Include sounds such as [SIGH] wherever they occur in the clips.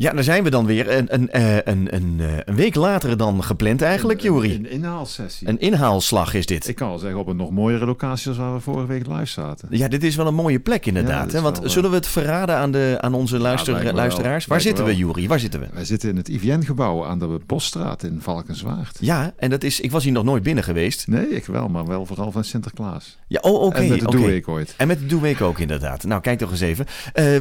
Ja, daar zijn we dan weer. Een, een, eh, een, een, eh, een week later dan gepland eigenlijk, Juri. Een inhaalsessie. Een inhaalslag is dit. Ik kan wel zeggen op een nog mooiere locatie als waar we vorige week live zaten. Ja, dit is wel een mooie plek inderdaad. hè? Want wel, eh, zullen we het verraden aan, de, aan onze luister, wel. luisteraars? Waar zitten we. Juri? Waar zitten we? Wij zitten in het IVN-gebouw aan de Bosstraat in Valkenswaard. Ja, en dat is, ik was hier nog nooit binnen geweest. Nee, ik wel, maar wel vooral van Sinterklaas. Ja, oh, oké. en met de oké. doe ik ooit. En met de Doe Week ook inderdaad. Nou, kijk toch eens even.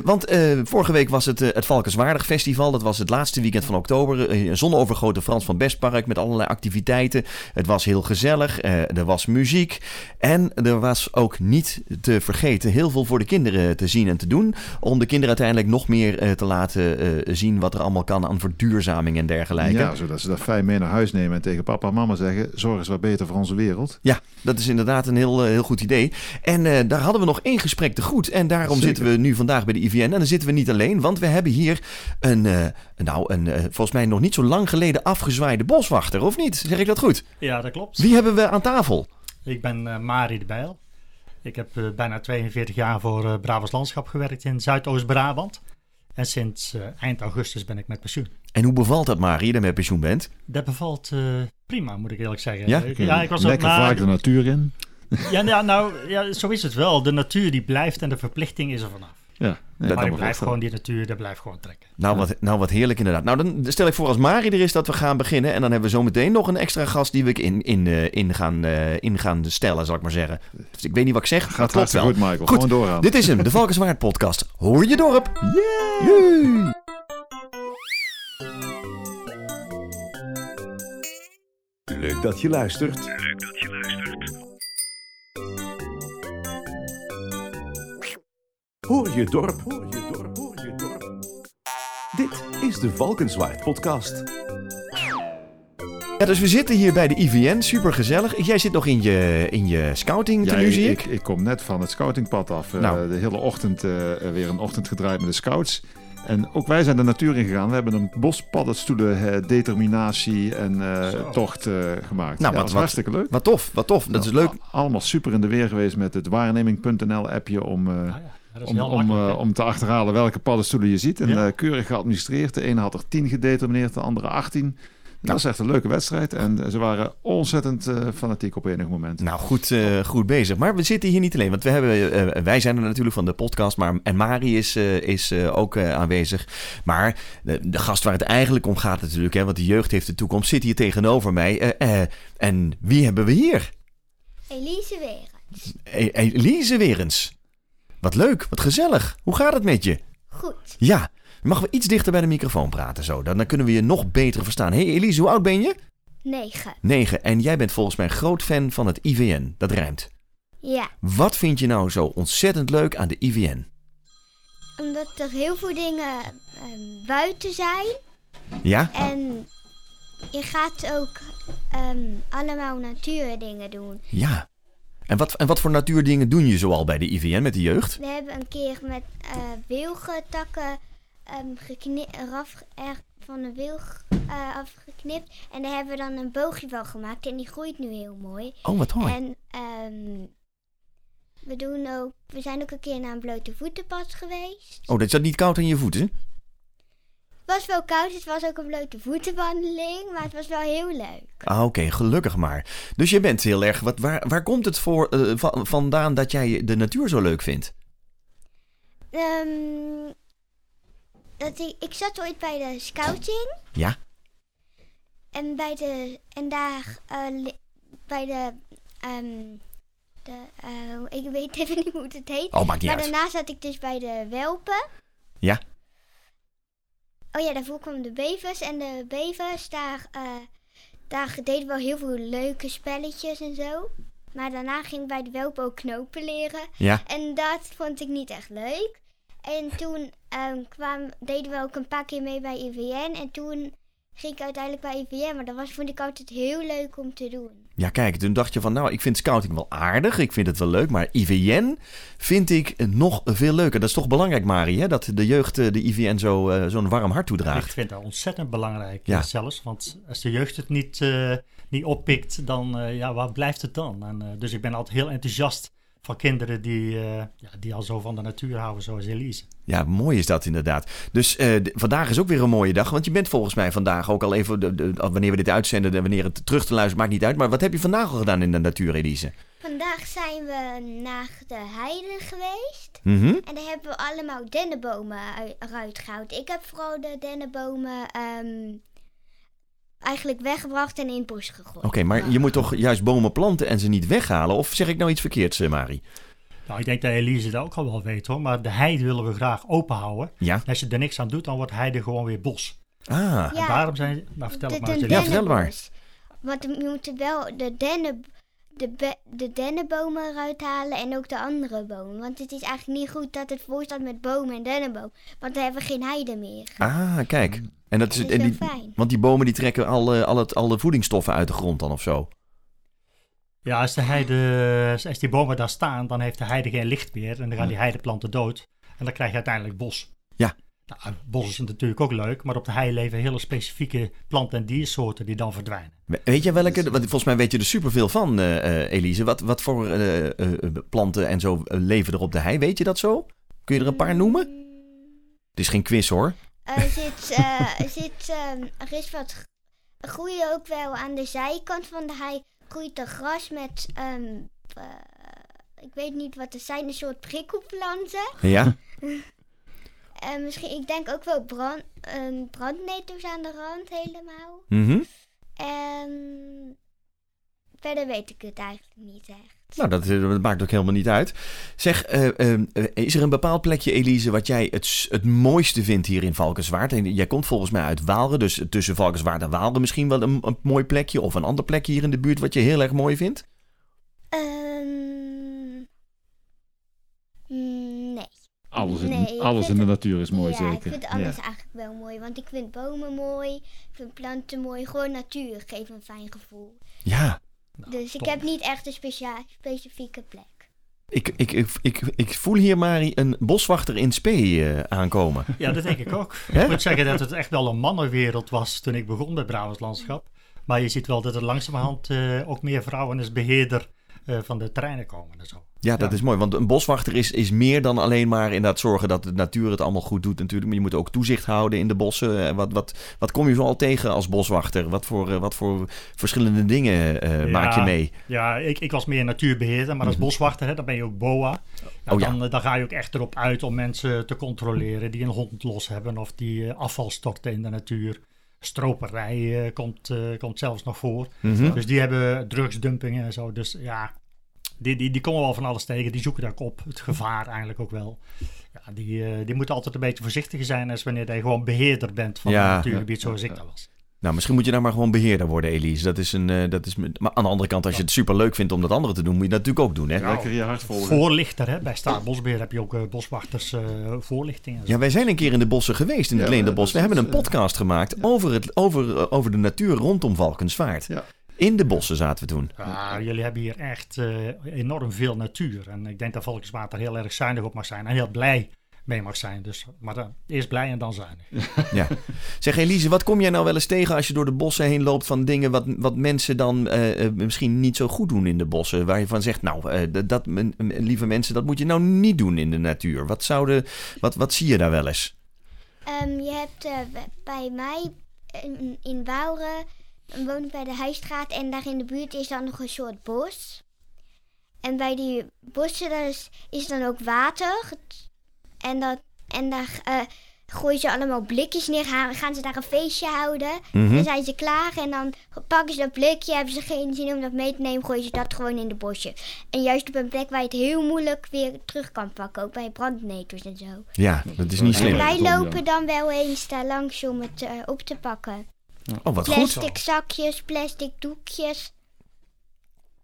Want vorige week was het het Valkenswaardig Festival. Dat was het laatste weekend van oktober. Eh, Een zonovergoten Frans van Bestpark met allerlei activiteiten. Het was heel gezellig. Eh, er was muziek. En er was ook niet te vergeten heel veel voor de kinderen te zien en te doen. Om de kinderen uiteindelijk nog meer eh, te laten zien wat er allemaal kan aan verduurzaming en dergelijke. Ja, zodat ze dat fijn mee naar huis nemen en tegen papa en mama zeggen... zorg eens wat beter voor onze wereld. Ja, dat is inderdaad een heel, heel goed idee. En daar hadden we nog één gesprek te goed. En daarom Zeker. zitten we nu vandaag bij de IVN. En dan zitten we niet alleen, want we hebben hier een, eh, nou, een eh, volgens mij nog niet zo lang geleden afgezwaaide boswachter, of niet? Zeg ik dat goed? Ja, dat klopt. Wie hebben we aan tafel? Ik ben eh Mari de Bijl. Ik heb eh, bijna 42 jaar voor eh Brabants Landschap gewerkt in Zuidoost-Brabant. En sinds eh, eind augustus ben ik met pensioen. En hoe bevalt dat, Marie, dat met pensioen bent? Dat bevalt eh, prima, moet ik eerlijk zeggen. Ja? Ik- ja ik was ook Lekker maar- vaak de natuur in. ja, ja, nou, ja, zo is het wel. De natuur die blijft en de verplichting is er vanaf. Ja, Dat- maar dat ik mag blijf wel. gewoon die natuur, dat blijft gewoon trekken. Nou wat, nou, wat heerlijk inderdaad. Nou, dan stel ik voor als Marie er is dat we gaan beginnen. En dan hebben we zo meteen nog een extra gast die we in, in, eh, in, gaan, eh, in gaan stellen, zal ik maar zeggen. Dus ik weet niet wat ik zeg, maar Gaat het klopt wel. goed, Michael. Goed. Gewoon doorgaan. Dit is hem, de Valkenswaard podcast. Hoor je dorp? Yay! Leuk dat je luistert. Je dorp, hoor je dorp, hoor je dorp. Dit is de Valkenswaard podcast. Ja, dus we zitten hier bij de IVN, super gezellig. Jij zit nog in je, in je scouting Ja, tenue, zie ik, ik. kom net van het scoutingpad af. Eh, Nou. De hele ochtend eh, weer een ochtend gedraaid met de scouts. En ook wij zijn de natuur ingegaan. We hebben een bospaddenstoelen eh, determinatie en eh, tocht eh, gemaakt. Nou, ja, wat- dat was wat- hartstikke leuk. Wat tof, wat tof. Dat is leuk. Allemaal super in de weer geweest met het waarneming.nl appje om, eh, Ah, ja. Dat is om, eh, om te achterhalen welke paddenstoelen je ziet. En Ja. eh, keurig geadministreerd. De ene had er 10 gedetermineerd, de andere 18. Dat was echt een leuke wedstrijd. En eh, ze waren ontzettend eh, fanatiek op enig moment. Nou, goed, eh, goed bezig. Maar we zitten hier niet alleen. Want we hebben, wij zijn er natuurlijk van de podcast. Maar, en Mari is, eh, is eh, ook eh, aanwezig. Maar de, de gast waar het eigenlijk om gaat natuurlijk. Hè, want de jeugd heeft de toekomst. Zit hier tegenover mij. Eh, eh, en wie hebben we hier? Elise Weren. E- Elise Werens. Wat leuk, wat gezellig. Hoe gaat het met je? Goed. Ja, mag we iets dichter bij de microfoon praten zo? Dan, dan kunnen we je nog beter verstaan. hey Elise, hoe oud ben je? 9. 9. En jij bent volgens mij groot fan van het IVN. Dat rijmt. Ja, Wat vind je nou zo ontzettend leuk aan de IVN? omdat er heel veel dingen ehm, buiten zijn. Ja? En je gaat ook ehm, allemaal natuurdingen doen. Ja. En wat, en wat voor natuurdingen doen je zoal bij de IVN met de jeugd? We hebben een keer met eh wilgentakken ehm gekni- eraf, er, van een wilg eh, afgeknipt. En daar hebben we dan een boogje van gemaakt. En die groeit nu heel mooi. Oh, wat mooi. En ehm, we, doen ook, we zijn ook een keer naar een blote voetenpad geweest. Oh, dat zat niet koud aan je voeten? Het was wel koud, het was ook een blote voetenwandeling, maar het was wel heel leuk. Ah, oké, gelukkig maar. Dus je bent heel erg... Wat, waar, waar komt het voor, eh, va- vandaan dat jij de natuur zo leuk vindt? Ehm, dat ik, ik zat ooit bij de scouting Ja? en bij de en daar eh, bij de ehm, de eh, ik weet even niet hoe het heet. Oh, maakt niet maar uit. daarna zat ik dus bij de welpen. Ja? Oh ja, daarvoor kwamen de bevers en de bevers daar eh, daar deden we wel heel veel leuke spelletjes en zo. Maar daarna ging ik bij de welpen ook knopen leren. Ja? En dat vond ik niet echt leuk. En toen ehm, kwam, deden we ook een paar keer mee bij IVN. En toen ging ik uiteindelijk bij IVN. Maar dat was, vond ik altijd heel leuk om te doen. Ja, kijk, toen dacht je van, nou, ik vind scouting wel aardig, ik vind het wel leuk, maar IVN vind ik nog veel leuker. Dat is toch belangrijk, Marie, hè? dat de jeugd eh, de IVN zo, eh, zo'n warm hart Ik toedraagt. vind dat ontzettend belangrijk Ja. ja. zelfs. Want als de jeugd het niet, eh, niet oppikt, dan eh, ja, waar blijft het dan? En, eh, dus ik ben altijd heel enthousiast van kinderen die, eh, ja, die al zo van de natuur houden, zoals Elise. Ja, mooi is dat inderdaad. Dus eh, d- vandaag is ook weer een mooie dag. Want je bent volgens mij vandaag ook al even, de, de- wanneer we dit uitzenden, en wanneer het terug te luisteren, maakt niet uit. Maar wat heb je vandaag al gedaan in de natuur, Elise? Vandaag zijn we naar de heide geweest. Mhm. En daar hebben we allemaal dennenbomen ui- eruit gehaald. Ik heb vooral de dennenbomen ehm, eigenlijk weggebracht en in het bos gegooid. Oké, maar je moet toch juist bomen planten en ze niet weghalen? Of zeg ik nou iets verkeerds, eh, Mari? Nou, ik denk dat Elise dat ook al wel weet hoor, maar de heide willen we graag open houden. Ja. En als je er niks aan doet, dan wordt heide gewoon weer bos. Ah, Ja. En daarom zijn, nou vertel het de, maar. de eens, Elise. Ja, vertel maar. Want we moeten wel de, dennen, de, be- de dennenbomen eruit halen en ook de andere bomen. Want het is eigenlijk niet goed dat het vol staat met bomen en dennenboom. Want dan hebben we geen heide meer. ah kijk. En dat is, en die, fijn. want die bomen die trekken al, eh, al, het, al de voedingsstoffen uit de grond dan of zo. Ja, als, de heide, als die bomen daar staan, dan heeft de heide geen licht meer. En dan gaan die heideplanten dood. En dan krijg je uiteindelijk bos. Ja. Nou, bos is natuurlijk ook leuk, maar op de hei leven hele specifieke planten en diersoorten die dan verdwijnen. We- Weet je welke? Want volgens mij weet je er superveel van, eh, eh, Elise. Wat, wat voor eh, planten en zo leven er op de hei? Weet je dat zo? Kun je er een paar noemen? Het is geen quiz hoor. Er zit, eh, er, zit ehm, er is wat er groeien ook wel aan de zijkant van de hei groeit er gras met eh, ik weet niet wat het zijn, een soort prikkelplanten. Ja? [LAUGHS] En misschien, ik denk ook wel brand, een brandnetels aan de rand helemaal. Mhm. En verder weet ik het eigenlijk niet echt. Nou, dat, eh, dat maakt ook helemaal niet uit. Zeg, eh, eh, is er een bepaald plekje, Elise, wat jij het, het mooiste vindt hier in Valkenswaard? En jij komt volgens mij uit Waalre, dus tussen Valkenswaard en Waalre misschien wel een, een mooi plekje of een ander plekje hier in de buurt wat je heel erg mooi vindt? Ehm, mm, nee. Alles, in, Nee, alles vind in de het- natuur is mooi, ja, zeker. ik vind alles eigenlijk wel mooi. Want ik vind bomen mooi, ik vind planten mooi. Gewoon natuur geeft een fijn gevoel. Ja. Dus ik heb niet echt een specia- specifieke plek. Ik, ik, ik, ik, ik voel hier, Mari, een boswachter in spe eh, aankomen. [LAUGHS] Ja, dat denk ik ook. Ik moet zeggen dat het echt wel een mannenwereld was toen ik begon bij Brabants Landschap. Maar je ziet wel dat er langzamerhand eh, ook meer vrouwen als beheerder eh, van de terreinen komen en zo. Ja, dat Ja. is mooi. Want een boswachter is, is meer dan alleen maar inderdaad zorgen dat de natuur het allemaal goed doet natuurlijk. Maar je moet ook toezicht houden in de bossen. Eh, Wat, wat, wat kom je zo al tegen als boswachter? Wat voor, eh, wat voor verschillende dingen eh, Ja. maak je mee? Ja, ik, ik was meer natuurbeheerder, maar als boswachter hè, dan ben je ook BOA. Nou, Mhm. Oh ja. dan, eh, dan ga je ook echt erop uit om mensen te controleren die een hond los hebben of die eh, afval storten in de natuur. Stroperij eh, komt, eh, komt zelfs nog voor. Mhm. Dus die hebben drugsdumpingen en zo. Dus ja, die, die, die komen wel van alles tegen. Die zoeken daar ook op. Het gevaar eigenlijk ook wel. Ja, die, eh, die moeten altijd een beetje voorzichtiger zijn als wanneer je gewoon beheerder bent van Ja. een natuurgebied zoals ik dat was. Nou, misschien moet je nou maar gewoon beheerder worden, Elise. Dat is een, eh, dat is, maar aan de andere kant, als je het super leuk vindt om dat andere te doen, moet je dat natuurlijk ook doen, hè? Lekker je hart volgen. Voorlichter, hè? bij Staatsbosbeheer heb je ook eh, boswachters eh, voorlichting. en zo. Ja, wij zijn een keer in de bossen geweest, in het Ja, Leenderbos. We hebben een podcast gemaakt over, het, over, over de natuur rondom Valkenswaard. Ja. In de bossen zaten we toen. Ja, jullie hebben hier echt eh, enorm veel natuur. En ik denk dat Volkswater er heel erg zuinig op mag zijn. En heel blij mee mag zijn. Dus, maar dan, eerst blij en dan zuinig. [LAUGHS] Ja. Zeg Elise, wat kom jij nou wel eens tegen als je door de bossen heen loopt van dingen wat, wat mensen dan eh, eh, misschien niet zo goed doen in de bossen? Waar je van zegt, nou, eh, dat, lieve mensen, dat moet je nou niet doen in de natuur. Wat, zouden, wat, wat zie je daar wel eens? Ehm, je hebt eh, bij mij in, in Wouwen, dan woon ik bij de Huisstraat en daar in de buurt is dan nog een soort bos. En bij die bossen daar is, is dan ook water. En, dat, en daar eh, gooien ze allemaal blikjes neer, gaan, gaan ze daar een feestje houden. Mhm. Dan zijn ze klaar en dan pakken ze dat blikje, hebben ze geen zin om dat mee te nemen, gooien ze dat gewoon in de bosje. En juist op een plek waar je het heel moeilijk weer terug kan pakken, ook bij brandnetels en zo. Ja, dat is niet slim. maar- Wij lopen dan wel eens daar langs om het eh, op te pakken. Oh, wat goed. Plastic zakjes, plastic doekjes.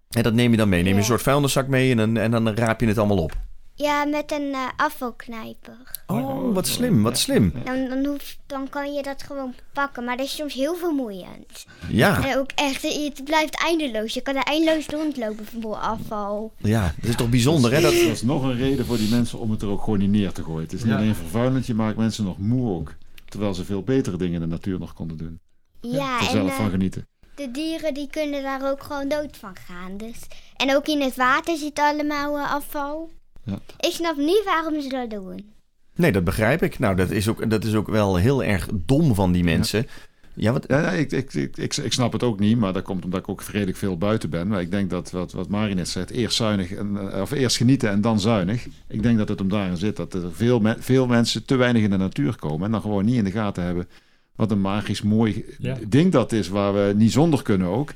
En dat neem je dan mee. Neem je een soort vuilniszak mee en en dan raap je het allemaal op. Ja, met een eh, afvalknijper. Oh, wat slim, wat slim. Dan, dan, hoef, dan kan je dat gewoon pakken, maar dat is soms heel vermoeiend. Ja, En ook echt, het blijft eindeloos. Je kan er eindeloos rondlopen voor afval. ja, dat is toch bijzonder, hè? Dat, Dat is nog een reden voor die mensen om het er ook gewoon niet neer te gooien. Het is niet Ja. alleen vervuilend, je maakt mensen nog moe ook. Terwijl ze veel betere dingen in de natuur nog konden doen. Ja, er en zelf eh, van genieten. de dieren die kunnen daar ook gewoon dood van gaan. Dus. En ook in het water zit allemaal eh, afval. Ja. Ik snap niet waarom ze dat doen. Nee, dat begrijp ik. Nou, dat is ook, dat is ook wel heel erg dom van die mensen. Ja, wat, Ja, ik, ik, ik, ik, ik snap het ook niet, maar dat komt omdat ik ook redelijk veel buiten ben. Maar ik denk dat, wat, wat Mari net zegt, eerst, zuinig en, eh, of eerst genieten en dan zuinig. Ik denk dat het om daarin zit dat er veel, me- veel mensen te weinig in de natuur komen en dan gewoon niet in de gaten hebben wat een magisch mooi Ja. ding dat is waar we niet zonder kunnen ook.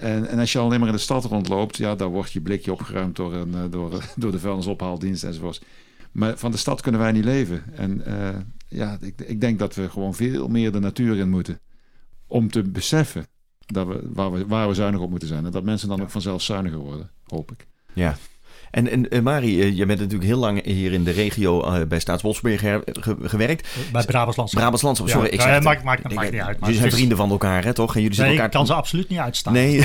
En, en als je alleen maar in de stad rondloopt, ja, dan wordt je blikje opgeruimd door, een, eh, door, [LAUGHS] door de vuilnisophaaldienst enzovoorts. Maar van de stad kunnen wij niet leven. En eh, ja, ik, ik denk dat we gewoon veel meer de natuur in moeten. Om te beseffen dat we, waar, we, waar we zuinig op moeten zijn. En dat mensen dan ook vanzelf zuiniger worden, hoop ik. ja. En, en eh, Mari, eh, je bent natuurlijk heel lang hier in de regio eh, bij Staatsbosbeheer ge- ge- gewerkt. Bij Brabants Landschap. Brabants Sorry, Ja, ik zeg het. maakt- maakt- Ik- maakt niet uit, maar Jullie zijn vrienden van elkaar, hè, toch? En jullie Nee, zitten ik elkaar... kan ze absoluut niet uitstaan. Nee. [LAUGHS] nee,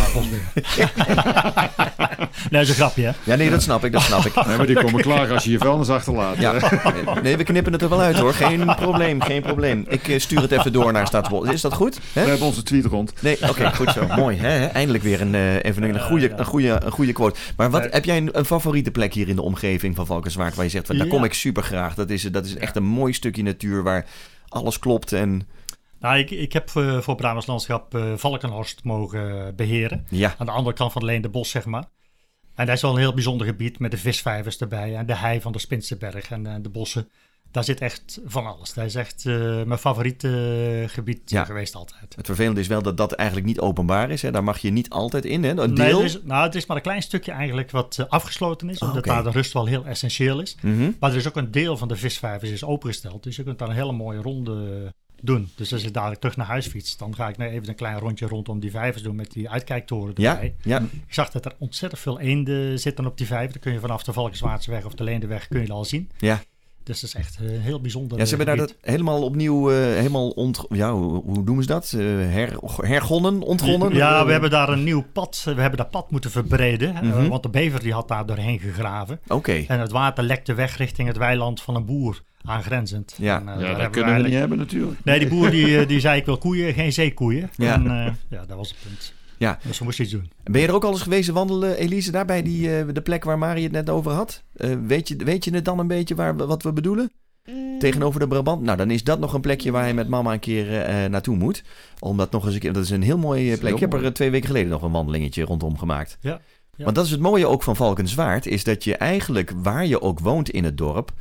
dat is een grapje, hè? Ja, nee, dat snap ik, dat snap ik. Nee, maar die komen klaar als je je vuilnis achterlaat. Ja, [LAUGHS] nee, we knippen het er wel uit hoor. Geen probleem, geen probleem. Ik stuur het even door naar Staatsbos. Is dat goed? We hebben onze tweet rond. Nee, oké, goed zo. [LAUGHS] Mooi, hè? Eindelijk weer een, eh, even een, goede, een, goede, een goede quote. Maar wat, heb jij een, een favoriete plek hier in de omgeving van Valkenswaard... waar je zegt, van, daar Ja. kom ik super graag. Dat is, dat is echt een mooi stukje natuur waar alles klopt en... Nou, ik, ik heb eh, voor Brabants Landschap eh, Valkenhorst mogen beheren. Ja, Aan de andere kant van Leen de Bos, zeg maar. En dat is wel een heel bijzonder gebied met de visvijvers erbij. En de hei van de Spinsenberg en eh, de bossen. Daar zit echt van alles. Dat is echt eh, mijn favoriete eh, gebied Ja. geweest altijd. het vervelende is wel dat dat eigenlijk niet openbaar is. Hè? Daar mag je niet altijd in, hè? Een deel. is, nou, het is maar een klein stukje eigenlijk wat eh, afgesloten is. Oh, Omdat daar de rust wel heel essentieel is. Mhm. Maar er is ook een deel van de visvijvers is opengesteld. Dus je kunt daar een hele mooie ronde doen. Dus als ik dadelijk terug naar huis fiets, dan ga ik nou even een klein rondje rondom die vijvers doen met die uitkijktoren erbij. ja, Ik zag dat er ontzettend veel eenden zitten op die vijver. Dat kun je vanaf de Valkenswaardseweg of de Leendeweg kun je dat al zien. ja. Dus dat is echt eh, heel bijzonder. Ja, ze hebben daar gebied. dat helemaal opnieuw, eh, helemaal ont... Ja, hoe, hoe noemen ze dat? Eh, her, hergonnen, ontgonnen? Ja, Eh, we hebben daar een nieuw pad. We hebben dat pad moeten verbreden. eh, Mhm. want de bever die had daar doorheen gegraven. Oké, En het water lekte weg richting het weiland van een boer aangrenzend. Ja. En, eh, Ja, daar dat kunnen we niet hebben natuurlijk. Nee, die boer die, eh, die zei ik wil koeien, geen zeekoeien. Ja. En eh, ja, dat was het punt. Ja. Dus we moesten iets doen. Ben je er ook al eens geweest wandelen, Elise, daar bij die, eh, de plek waar Marie het net over had? Eh, weet, je, weet je het dan een beetje waar, wat we bedoelen? Mm, Tegenover de Brabant? Nou, dan is dat nog een plekje waar je met mama een keer eh, naartoe moet. Omdat nog eens een keer, dat is een heel mooie plek. Ik heb er mooi. twee weken geleden nog een wandelingetje rondom gemaakt. Ja. Ja. Want dat is het mooie ook van Valkenswaard, is dat je eigenlijk, waar je ook woont in het dorp,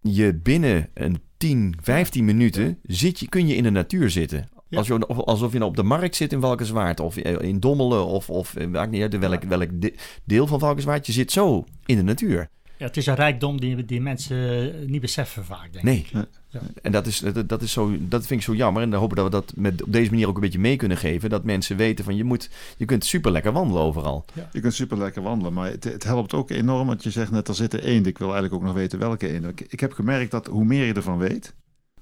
je binnen een 10, 15 minuten zit je, kun je in de natuur zitten. Ja. Als je, of- alsof je nou op de markt zit in Valkenswaard, of eh, in Dommelen, of, of eh, maakt niet uit welk, welk de- deel van Valkenswaard. Je zit zo in de natuur. Ja, het is een rijkdom die, die mensen eh, niet beseffen vaak, denk ik. Nee. Ja. En dat, is, dat, dat, is zo, dat vind ik zo jammer. En dan hopen dat we dat met, op deze manier ook een beetje mee kunnen geven. Dat mensen weten van je, moet, je kunt super lekker wandelen overal. Je kunt super lekker wandelen, maar het, het helpt ook enorm. Want je zegt net, er zitten eenden. Ik wil eigenlijk ook nog weten welke eenden. Ik, ik heb gemerkt dat hoe meer je ervan weet,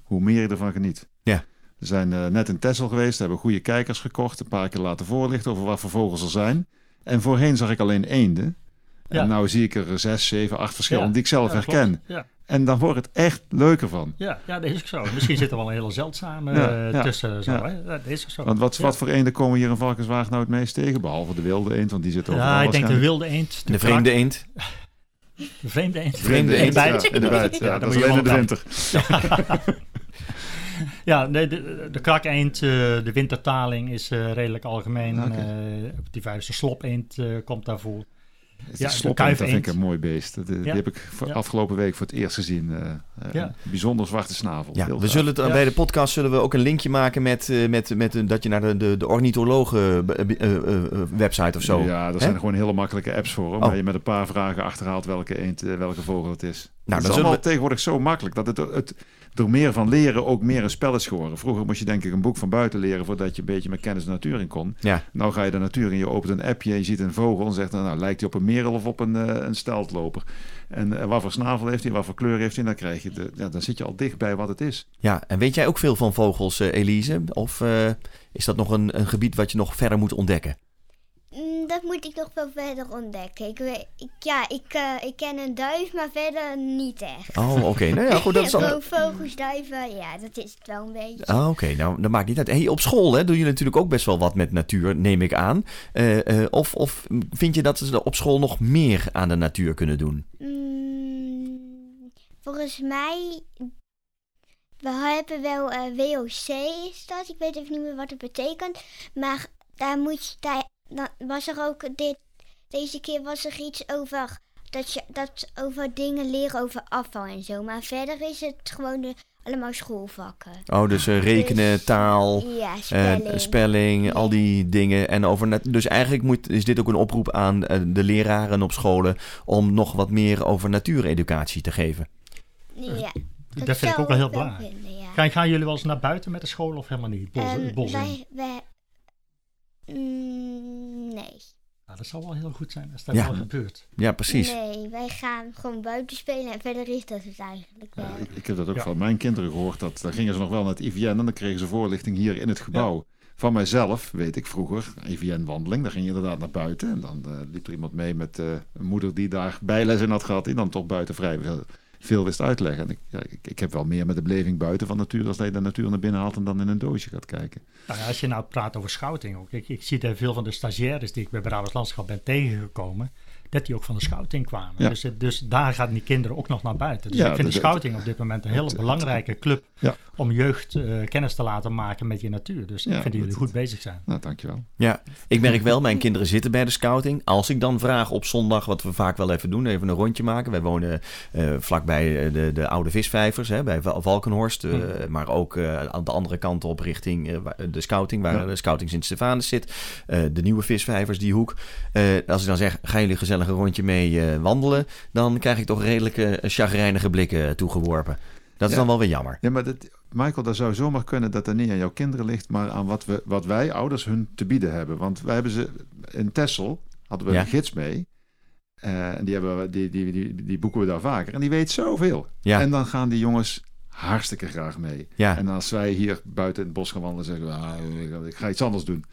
hoe meer je ervan geniet. Ja. We zijn eh, net in Texel geweest, hebben goede kijkers gekocht. Een paar keer laten voorlichten over wat voor vogels er zijn. En voorheen zag ik alleen eenden. Ja. En nu zie ik er zes, zeven, acht verschillende Ja. die ik zelf Ja, herken. En dan wordt het echt leuker van. Ja, ja, dat is ook zo. Misschien zit er wel een hele zeldzame Ja, eh, ja, tussen. Zo, ja. hè? Ja, dat is ook zo. Want wat, Ja. wat voor eenden komen hier in Valkenswaard nou het meest tegen? Behalve de wilde eend, want die zit overal Ja, ik denk de wilde eend. De vreemde krak, eend. De vreemde eend. Vreemde eend, De bijt. Ja, de bijt. Ja, dat moet is alleen in de winter. [LAUGHS] Ja, nee, de, de krakeend, eh, de wintertaling is eh, redelijk algemeen. Eh, op die vijfde slopeend komt daarvoor. Het Ja, is de sloppen, dat vind ik een mooi beest. Dat, eh, Die Ja. heb ik voor- Ja. afgelopen week voor het eerst gezien. eh, eh, Ja. een Bijzonder zwarte snavel. Ja, we zullen het, Ja. bij de podcast zullen we ook een linkje maken met, eh, met, met een- dat je naar de, de, de ornithologen website of zo. Ja, Hè? zijn er gewoon hele makkelijke apps voor. hoor, Oh. Waar je met een paar vragen achterhaalt welke eend, welke vogel het is. Nou, dan is allemaal tegenwoordig zo makkelijk dat het, het door meer van leren ook meer een spel is geworden. Vroeger moest je denk ik een boek van buiten leren voordat je een beetje met kennis de natuur in kon. Ja. Nou ga je de natuur in, je opent een appje en je ziet een vogel en zegt dan, nou lijkt hij op een merel of op een, eh, een steltloper. En eh, wat voor snavel heeft hij, wat voor kleur heeft hij, dan krijg je de, ja, dan zit je al dicht bij wat het is. Ja, en weet jij ook veel van vogels, eh, Elise? Of is dat nog een, een gebied wat je nog verder moet ontdekken? Dat moet ik nog wel verder ontdekken. Ik, weet- ik, ja, ik, eh, ik ken een duif, maar verder niet echt. Oh, oké. Nou ja, goed, dat is. [LAUGHS] Gewoon vogels, duiven, ja, dat is het wel een beetje. Ah, oké. Nou, dat maakt niet uit. Hey, op school hè, doen jullie natuurlijk ook best wel wat met natuur, neem ik aan. Eh, eh, of, of vind je dat ze op school nog meer aan de natuur kunnen doen? Mm, volgens mij, we hebben wel eh, WOC is dat. Ik weet even niet meer wat het betekent. Maar daar moet je, daar, dan was er ook dit, deze keer was er iets over dat je dat over dingen leren over afval en zo. Maar verder is het gewoon de, allemaal schoolvakken. Oh, dus eh, rekenen, Dus- taal, Ja, eh, spelling. al die dingen. En over nat- dus eigenlijk moet, is dit ook een oproep aan eh, de leraren op scholen om nog wat meer over natuureducatie te geven. ja, Dat, vind ik ook wel heel belangrijk. vinden, ja. Gaan, gaan jullie wel eens naar buiten met de school of helemaal niet? Bos, Ehm, bos wij, mm, dat zou wel heel goed zijn als dat Ja. wel gebeurt. Ja, precies. Nee, wij gaan gewoon buiten spelen en verder is dat het eigenlijk wel. Ik, ik heb dat ook Ja. van mijn kinderen gehoord. Dat, dan gingen ze nog wel naar het IVN en dan kregen ze voorlichting hier in het gebouw. Van mijzelf, weet ik vroeger, IVN-wandeling. Dan ging je inderdaad naar buiten. En dan eh, liep er iemand mee met eh, een moeder die daar bijles in had gehad. Die dan toch buiten vrij veel wist uitleggen. En ik, ik, heb wel meer met de beleving buiten van natuur... als dat je de natuur naar binnen haalt en dan in een doosje gaat kijken. Nou ja, als je nou praat over scouting ook. Ik, ik zie daar veel van de stagiaires die ik bij Brabants Landschap ben tegengekomen. Dat die ook van de scouting kwamen. Ja. Dus, dus daar gaan die kinderen ook nog naar buiten. Dus Ja, ik vind de scouting op dit moment een hele belangrijke club. Ja. Om jeugd eh, kennis te laten maken met je natuur. Dus Ja, ik vind dat jullie goed bezig zijn. Nou, dankjewel. Ja, ik merk wel, mijn kinderen zitten bij de scouting. Als ik dan vraag op zondag, wat we vaak wel even doen, even een rondje maken. Wij wonen eh, vlakbij eh, de, de oude visvijvers, hè, bij Val- Valkenhorst. eh, Hmm. Maar ook eh, aan de andere kant op richting eh, de scouting, waar Ja. de scouting Sint-Stefanus zit. Eh, de nieuwe visvijvers, die hoek. Eh, als ik dan zeg, gaan jullie gezellig een rondje mee eh, wandelen? Dan krijg ik toch redelijke eh, chagrijnige blikken toegeworpen. Dat is Ja. dan wel weer jammer. Ja, maar dat, Michael, dat zou zomaar kunnen dat dat niet aan jouw kinderen ligt... maar aan wat, we, wat wij ouders hun te bieden hebben. Want wij hebben ze in Texel, hadden we Ja. een gids mee... Eh, en die, hebben, we- die, die, die, die boeken we daar vaker. En die weet zoveel. Ja. En dan gaan die jongens hartstikke graag mee. Ja. En als wij hier buiten in het bos gaan wandelen, zeggen we, ah, ik ga iets anders doen.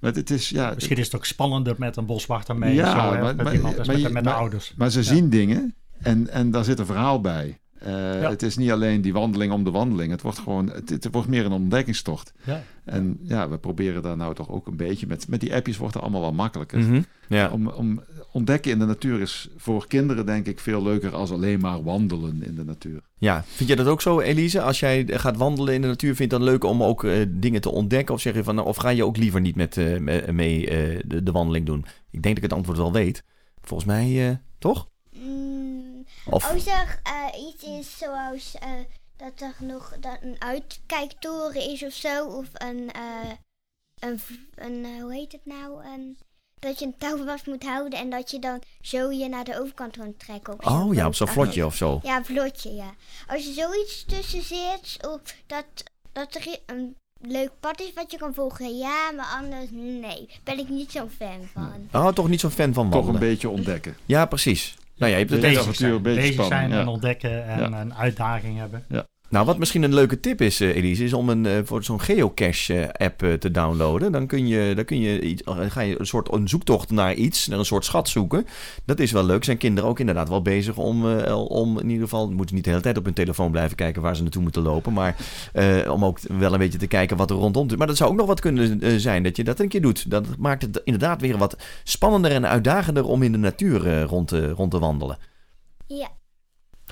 Maar het is, ja, Misschien is het ook spannender met een boswachter mee. Ja, zo, hè, maar- met, maar- iemand als maar met, je- met de ouders. maar ze Ja. zien dingen en, en daar zit een verhaal bij. Eh, Ja. Het is niet alleen die wandeling om de wandeling. Het wordt gewoon, het, het wordt meer een ontdekkingstocht. Ja. En ja, we proberen daar nou toch ook een beetje met, met die appjes wordt het allemaal wel makkelijker. Mhm. ja. Om, om ontdekken in de natuur is voor kinderen denk ik veel leuker als alleen maar wandelen in de natuur. Ja, vind jij dat ook zo, Elise? Als jij gaat wandelen in de natuur, vind je het dan leuk om ook eh, dingen te ontdekken? Of zeg je van, nou, of ga je ook liever niet met eh, me- mee eh, de, de wandeling doen? Ik denk dat ik het antwoord wel weet. Volgens mij, eh, toch? Of, Als er eh, iets is zoals eh, dat er nog dat een uitkijktoren is of zo, of een, eh, een, een hoe heet het nou, een, dat je een touw vast moet houden en dat je dan zo je naar de overkant kan trekken. Op oh ja, op zo'n vlotje of zo. Ja, vlotje, ja. Als er zoiets tussen zit, of dat, dat er een leuk pad is wat je kan volgen, ja, maar anders, nee. Ben ik niet zo'n fan van. Oh, toch niet zo'n fan van Toch wandelen? een beetje ontdekken. Ja, precies. Nou ja, je hebt het bezig avontuur, zijn, een beetje bezig spanning, zijn ja. en ontdekken en Ja. een uitdaging hebben. Nou, wat misschien een leuke tip is, eh, Elise, is om een, eh, voor zo'n geocache-app eh, te downloaden. Dan, kun je, dan kun je iets, ga je een soort een zoektocht naar iets, naar een soort schat zoeken. Dat is wel leuk. Zijn kinderen ook inderdaad wel bezig om, om in ieder geval, moeten niet de hele tijd op hun telefoon blijven kijken waar ze naartoe moeten lopen. Maar om ook wel een beetje te kijken wat er rondom is. Maar dat zou ook nog wat kunnen zijn dat je dat een keer doet. Dat maakt het inderdaad weer wat spannender en uitdagender om in de natuur rond, te, rond te wandelen. Ja.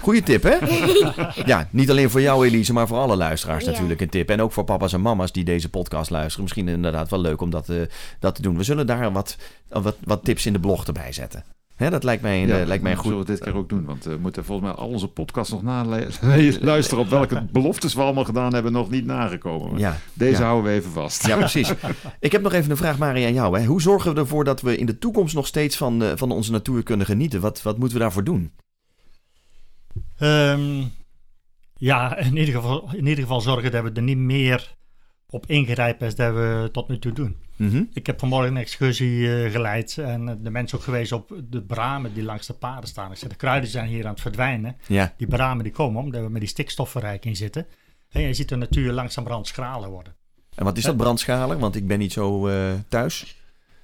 Goeie tip, hè? [LAUGHS] ja, niet alleen voor jou, Elise, maar voor alle luisteraars Ja. natuurlijk een tip. En ook voor papa's en mama's die deze podcast luisteren. Misschien inderdaad wel leuk om dat, eh, dat te doen. We zullen daar wat, wat, wat tips in de blog erbij zetten. Hè, dat lijkt mij, een, eh, lijkt mij goed... zullen we dit keer ook doen. Want we moeten volgens mij al onze podcasts nog naluisteren [LAUGHS] op welke [LAUGHS] beloftes we allemaal gedaan hebben nog niet nagekomen. Ja, Deze ja. houden we even vast. Ja, precies. Ik heb nog even een vraag, Marie, aan jou. Hè. Hoe zorgen we ervoor dat we in de toekomst nog steeds van, eh, van onze natuur kunnen genieten? Wat, wat moeten we daarvoor doen? Ehm, ja, in ieder, geval, in ieder geval zorgen dat we er niet meer op ingrijpen als dat we tot nu toe doen. Mhm. Ik heb vanmorgen een excursie eh, geleid en eh, de mensen ook gewezen op de bramen die langs de paden staan. Ik zei, de kruiden zijn hier aan het verdwijnen. Ja, Die bramen die komen omdat we met die stikstofverrijking zitten. En je ziet de natuur langzamerhand schralen worden. en wat is dat brandschalen? Want ik ben niet zo eh, thuis.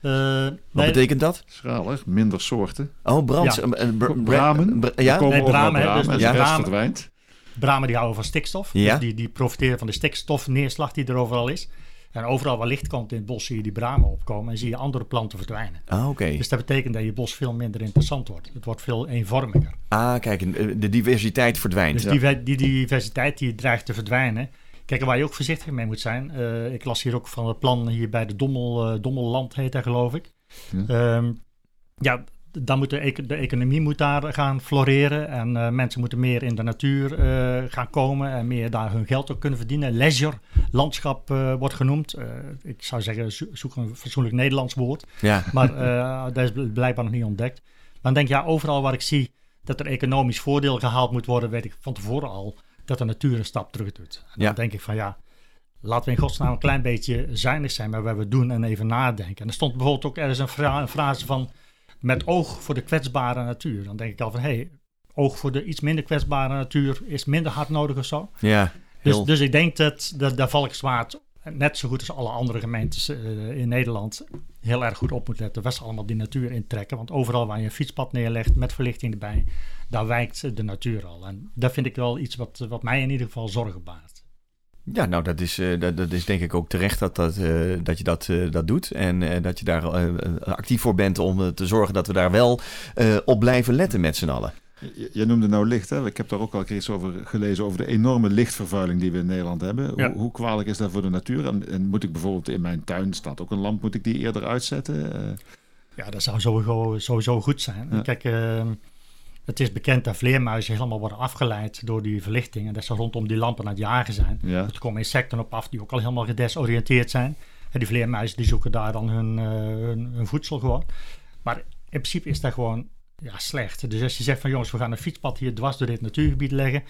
Eh, Wat nee, betekent dat? Schraler, minder soorten. Oh, brand. Ja. br- br- Bramen. br- ja? Nee, overal bramen, dus- dus de rest bramen- verdwijnt. bramen die houden van stikstof. Ja. Dus die, die profiteren van de stikstofneerslag die er overal is. En overal waar licht komt in het bos zie je die bramen opkomen en zie je andere planten verdwijnen. Ah, oké. Dus dat betekent dat je bos veel minder interessant wordt. Het wordt veel eenvormiger. Ah, kijk, eh, de diversiteit verdwijnt. Dus die, die diversiteit die dreigt te verdwijnen. Kijk, waar je ook voorzichtig mee moet zijn. eh, ik las hier ook van het plan hier bij de Dommel, eh, Dommelland heet dat geloof ik. Ja. Ehm, ja, dan moet de, eco- de economie moet daar gaan floreren. En eh, mensen moeten meer in de natuur gaan komen. En meer daar hun geld ook kunnen verdienen. Leisure landschap wordt genoemd. Ik zou zeggen, zo- zoek een fatsoenlijk Nederlands woord. Ja, Maar dat is bl- blijkbaar nog niet ontdekt. Dan denk ik, ja, overal waar ik zie dat er economisch voordeel gehaald moet worden, weet ik van tevoren al dat de natuur een stap terug doet. En dan denk ik van ja, laten we in godsnaam een klein beetje zuinig zijn met wat we doen en even nadenken. En er stond bijvoorbeeld ook ergens een, fra- een frase van met oog voor de kwetsbare natuur. Dan denk ik al van hé, hey, oog voor de iets minder kwetsbare natuur is minder hard nodig of zo. ja. Dus, Heel- dus ik denk dat de, de Valkenswaard, net zo goed als alle andere gemeentes eh, in Nederland, heel erg goed op moet letten. Waar ze allemaal die natuur intrekken. Want overal waar je een fietspad neerlegt met verlichting erbij, daar wijkt de natuur al. En dat vind ik wel iets wat, wat mij in ieder geval zorgen baart. Ja, nou, dat is, eh, dat, dat is denk ik ook terecht dat, dat, eh, dat je dat, eh, dat doet. En eh, dat je daar actief voor bent om te zorgen dat we daar wel eh, op blijven letten met z'n allen. Je, je noemde nou licht, hè? Ik heb daar ook al een keer iets over gelezen, over de enorme lichtvervuiling die we in Nederland hebben. Ja. Hoe, hoe kwalijk is dat voor de natuur? En, en moet ik bijvoorbeeld in mijn tuin, staat ook een lamp, moet ik die eerder uitzetten? Eh, Ja, dat zou sowieso, sowieso goed zijn. Ja. Kijk, eh, het is bekend dat vleermuizen helemaal worden afgeleid door die verlichting. En dat ze rondom die lampen aan het jagen zijn. ja, Er komen insecten op af die ook al helemaal gedesoriënteerd zijn. En die vleermuizen die zoeken daar dan hun, eh, hun, hun voedsel gewoon. Maar in principe is dat gewoon ja, slecht. Dus als je zegt van jongens, we gaan een fietspad hier dwars door dit natuurgebied leggen.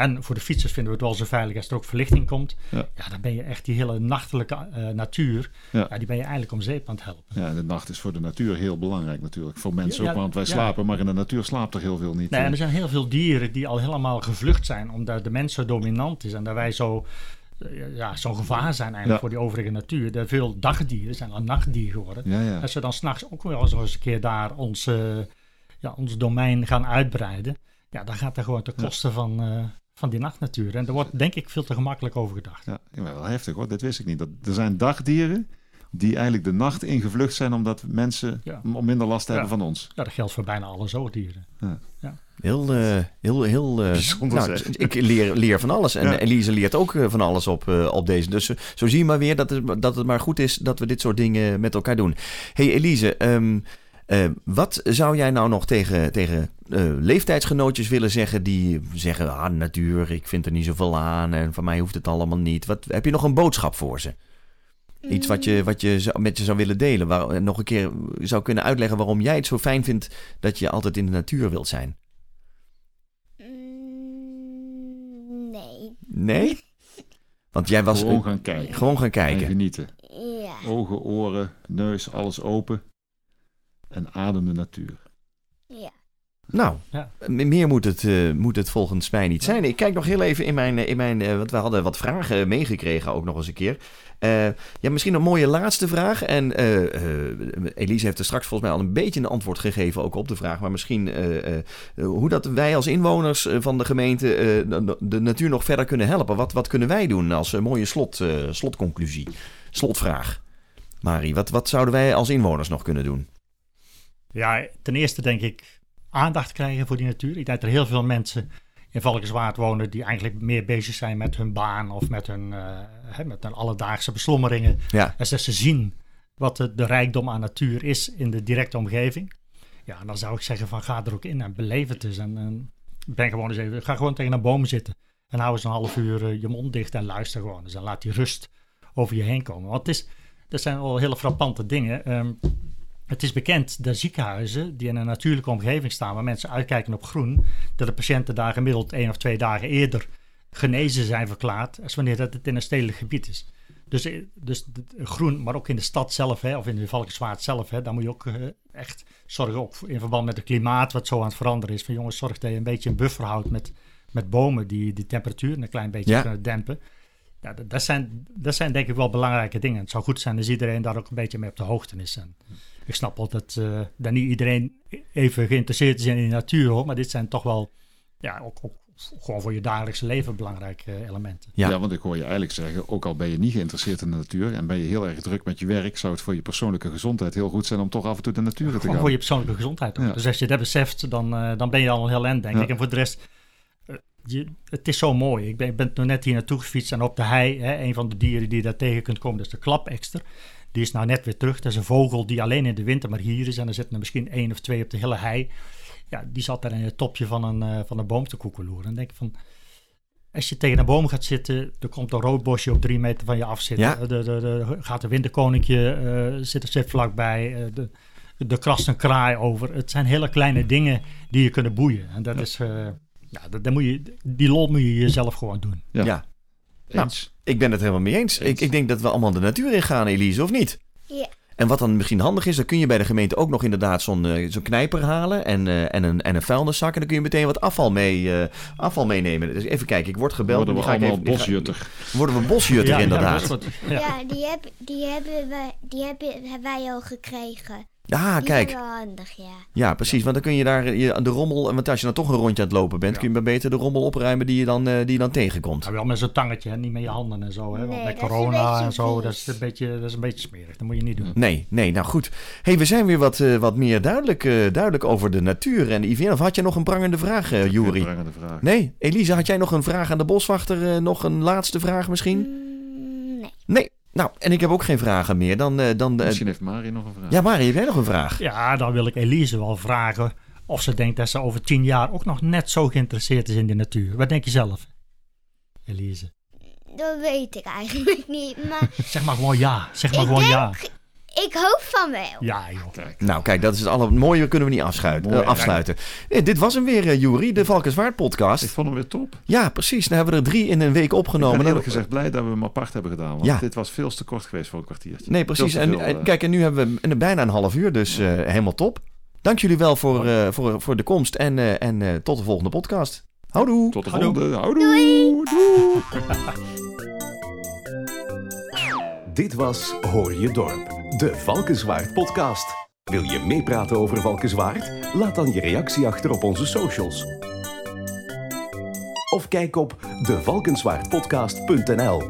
En voor de fietsers vinden we het wel zo veilig als er ook verlichting komt. Ja. Ja, dan ben je echt die hele nachtelijke eh, natuur, Ja. ja. die ben je eigenlijk om zeep aan het helpen. ja, de nacht is voor de natuur heel belangrijk natuurlijk. Voor mensen Ja, ook, want wij slapen, maar in de natuur slaapt er heel veel niet. Nee, en er zijn heel veel dieren die al helemaal gevlucht zijn, omdat de mens zo dominant is en dat wij zo, eh, ja, zo'n gevaar zijn eigenlijk Ja. voor die overige natuur. Er veel dagdieren zijn al nachtdieren geworden. ja, ja. Als we dan s'nachts ook wel eens een keer daar ons, eh, ja, ons domein gaan uitbreiden, ja, dan gaat dat gewoon ten koste van, eh, van die nachtnatuur. En daar wordt denk ik veel te gemakkelijk over gedacht. Ja, ja, wel heftig hoor, dat wist ik niet. Dat, er zijn dagdieren die eigenlijk de nacht ingevlucht zijn omdat mensen Ja. om minder last hebben Ja. van ons. Ja, dat geldt voor bijna alle zoogdieren. Heel, eh, heel, heel. eh, Bijzonder nou, ik leer, leer van alles. En Ja. Elise leert ook eh, van alles op, eh, op deze. Dus zo zie je maar weer dat het, dat het maar goed is dat we dit soort dingen met elkaar doen. hey Elise, ehm, eh, wat zou jij nou nog tegen, tegen eh, leeftijdsgenootjes willen zeggen die zeggen: ah, natuur, ik vind er niet zoveel aan en van mij hoeft het allemaal niet. Wat, heb je nog een boodschap voor ze? Iets wat je, wat je met je zou willen delen. Waar, nog een keer zou kunnen uitleggen waarom jij het zo fijn vindt dat je altijd in de natuur wilt zijn. Mm, nee. Nee? [LAUGHS] Want jij was Gewoon gaan kijken gewoon gaan en kijken. genieten. Ja. Ogen, oren, neus, alles open. En adem de natuur. Ja. Nou, Ja. meer moet het, eh, moet het volgens mij niet zijn. Ik kijk nog heel even in mijn... eh, In mijn eh, want we hadden wat vragen meegekregen ook nog eens een keer. Eh, ja, misschien een mooie laatste vraag. En eh, eh, Elise heeft er straks volgens mij al een beetje een antwoord gegeven ook op de vraag. Maar misschien eh, eh, hoe dat wij als inwoners eh, van de gemeente eh, de, de natuur nog verder kunnen helpen. Wat, wat kunnen wij doen als een mooie slot, eh, slotconclusie? Slotvraag. Marie, wat, wat zouden wij als inwoners nog kunnen doen? Ja, ten eerste denk ik aandacht krijgen voor die natuur. Ik denk dat er heel veel mensen in Valkenswaard wonen die eigenlijk meer bezig zijn met hun baan of met hun, eh, hè, met hun alledaagse beslommeringen. Ja, En dat ze zien wat de, de rijkdom aan natuur is in de directe omgeving. Ja, dan zou ik zeggen van ga er ook in en beleef het eens. En, en ben gewoon eens even, ga gewoon tegen een boom zitten. En hou eens een half uur eh, je mond dicht en luister gewoon. Dus dan laat die rust over je heen komen. Want het is, dat zijn wel hele frappante dingen. Ehm, het is bekend dat ziekenhuizen die in een natuurlijke omgeving staan, waar mensen uitkijken op groen, dat de patiënten daar gemiddeld één of twee dagen eerder genezen zijn verklaard, als wanneer dat het in een stedelijk gebied is. Dus, eh, dus groen, maar ook in de stad zelf, hè, of in de Valkenswaard zelf, hè, daar moet je ook eh, echt zorgen, ook in verband met het klimaat wat zo aan het veranderen is. Van jongens, zorg dat je een beetje een buffer houdt met, met bomen die die temperatuur een klein beetje Ja. kunnen dempen. Ja, dat, dat zijn, dat zijn denk ik wel belangrijke dingen. Het zou goed zijn als iedereen daar ook een beetje mee op de hoogte is. En ik snap wel dat, eh, dat niet iedereen even geïnteresseerd is in de natuur, hoor. Maar dit zijn toch wel ja, ook, ook gewoon voor je dagelijkse leven belangrijke eh, elementen. Ja. Ja. want ik hoor je eigenlijk zeggen, ook al ben je niet geïnteresseerd in de natuur en ben je heel erg druk met je werk, zou het voor je persoonlijke gezondheid heel goed zijn om toch af en toe de natuur te Gewoon gaan. voor je persoonlijke gezondheid. ook. Ja. Dus als je dat beseft, dan, eh, dan ben je al een heel eind, denk Ja. ik. En voor de rest, je, het is zo mooi. Ik ben, ik ben net hier naartoe gefietst en op de hei, hè, een van de dieren die je daar tegen kunt komen, dat is de klapekster. Die is nou net weer terug. Dat is een vogel die alleen in de winter maar hier is. En er zitten er misschien één of twee op de hele hei. Ja, die zat daar in het topje van een, eh, van een boom te koekeloeren. En dan denk ik van, als je tegen een boom gaat zitten, er komt een rood bosje op drie meter van je af zitten. Ja. De, de, de, gaat een winterkoninkje eh, zit, zit vlakbij. eh, de, de krast een kraai over. Het zijn hele kleine dingen die je kunnen boeien. En dat is, eh, ja, dat, dat moet je, die lol moet je jezelf gewoon doen. Ja. Ja. Eens. Ik ben het helemaal mee eens. Ik, ik denk dat we allemaal de natuur in gaan, Elise, of niet? Ja. En wat dan misschien handig is, dan kun je bij de gemeente ook nog inderdaad zo'n eh, zo'n knijper halen en, eh, en, een, en een vuilniszak. En dan kun je meteen wat afval, mee, eh, afval meenemen. Dus even kijken, ik word gebeld. Worden we ga ik allemaal even- die ga- bosjutter. Worden we bosjutter, Ja, inderdaad. Ja, ja. Ja, die, heb, die, hebben wij, die hebben, hebben wij al gekregen. Ah, die kijk. zijn wel handig, ja. Ja, precies. Want dan kun je daar eh, je, de rommel... Want als je dan toch een rondje aan het lopen bent... Ja. kun je maar beter de rommel opruimen die je dan, eh, die je dan tegenkomt. Maar wel met zo'n tangetje, hè, niet met je handen en zo. Hè? Want Nee, met een corona en zo, dat is, een beetje, dat is een beetje smerig. Dat moet je niet doen. Nee, nee, nou goed. hey, we zijn weer wat, eh, wat meer duidelijk, eh, duidelijk over de natuur en de IVN. Of had je nog een prangende vraag, eh Juri? Prangende vraag. Nee, Elisa, had jij nog een vraag aan de boswachter? eh, nog een laatste vraag misschien? Mm, nee. Nee. Nou, en ik heb ook geen vragen meer. Dan, eh, dan, eh, Misschien heeft Mari nog een vraag. ja, Mari, heb jij nog een vraag? Ja, dan wil ik Elise wel vragen of ze denkt dat ze over tien jaar ook nog net zo geïnteresseerd is in de natuur. Wat denk je zelf, Elise? Dat weet ik eigenlijk niet. Maar [LAUGHS] Zeg maar gewoon ja. Zeg maar Ik gewoon ja. Ik hoop van wel. Ja, joh. Kijk. Nou, kijk, dat is het alle mooie kunnen we niet Mooi, eh, afsluiten. Nee, dit was hem weer, eh Juri, de Valkenswaard Ik podcast. vond hem weer top. Ja, precies. Nou hebben we er drie in een week Ik ben opgenomen. eerlijk gezegd blij dat we hem apart hebben gedaan. Want Ja. dit was veel te kort geweest voor een kwartiertje. Nee, precies. Veel En, veel, eh, kijk, en nu hebben we een- bijna een half uur, dus eh, helemaal top. Dank jullie wel voor, eh, voor, voor de komst en, eh, en eh, tot de volgende podcast. Houdoe! Tot de Houdoe. volgende. Houdoe. Doei. [LAUGHS] Dit was Hoor je Dorp, de Valkenswaard podcast. Wil je meepraten over Valkenswaard? Laat dan je reactie achter op onze socials. Of kijk op devalkenswaardpodcast.nl.